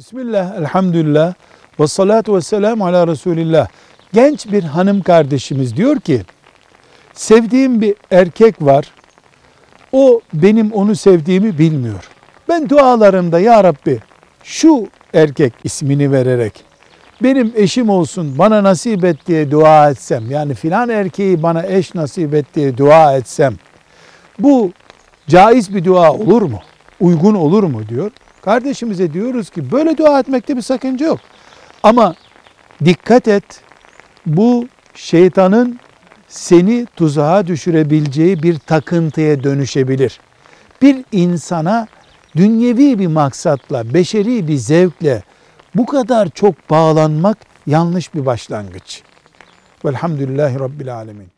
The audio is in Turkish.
Bismillah, elhamdülillah, ve salatu ve selamu ala Resulillah. Genç bir hanım kardeşimiz diyor ki, sevdiğim bir erkek var, o benim onu sevdiğimi bilmiyor. Ben dualarımda ya Rabbi şu erkek ismini vererek benim eşim olsun bana nasip et diye dua etsem yani filan erkeği bana eş nasip et diye dua etsem bu caiz bir dua olur mu? Uygun olur mu diyor. Kardeşimize diyoruz ki böyle dua etmekte bir sakınca yok. Ama dikkat et bu şeytanın seni tuzağa düşürebileceği bir takıntıya dönüşebilir. Bir insana dünyevi bir maksatla, beşeri bir zevkle bu kadar çok bağlanmak yanlış bir başlangıç. Velhamdülillahi Rabbil Alemin.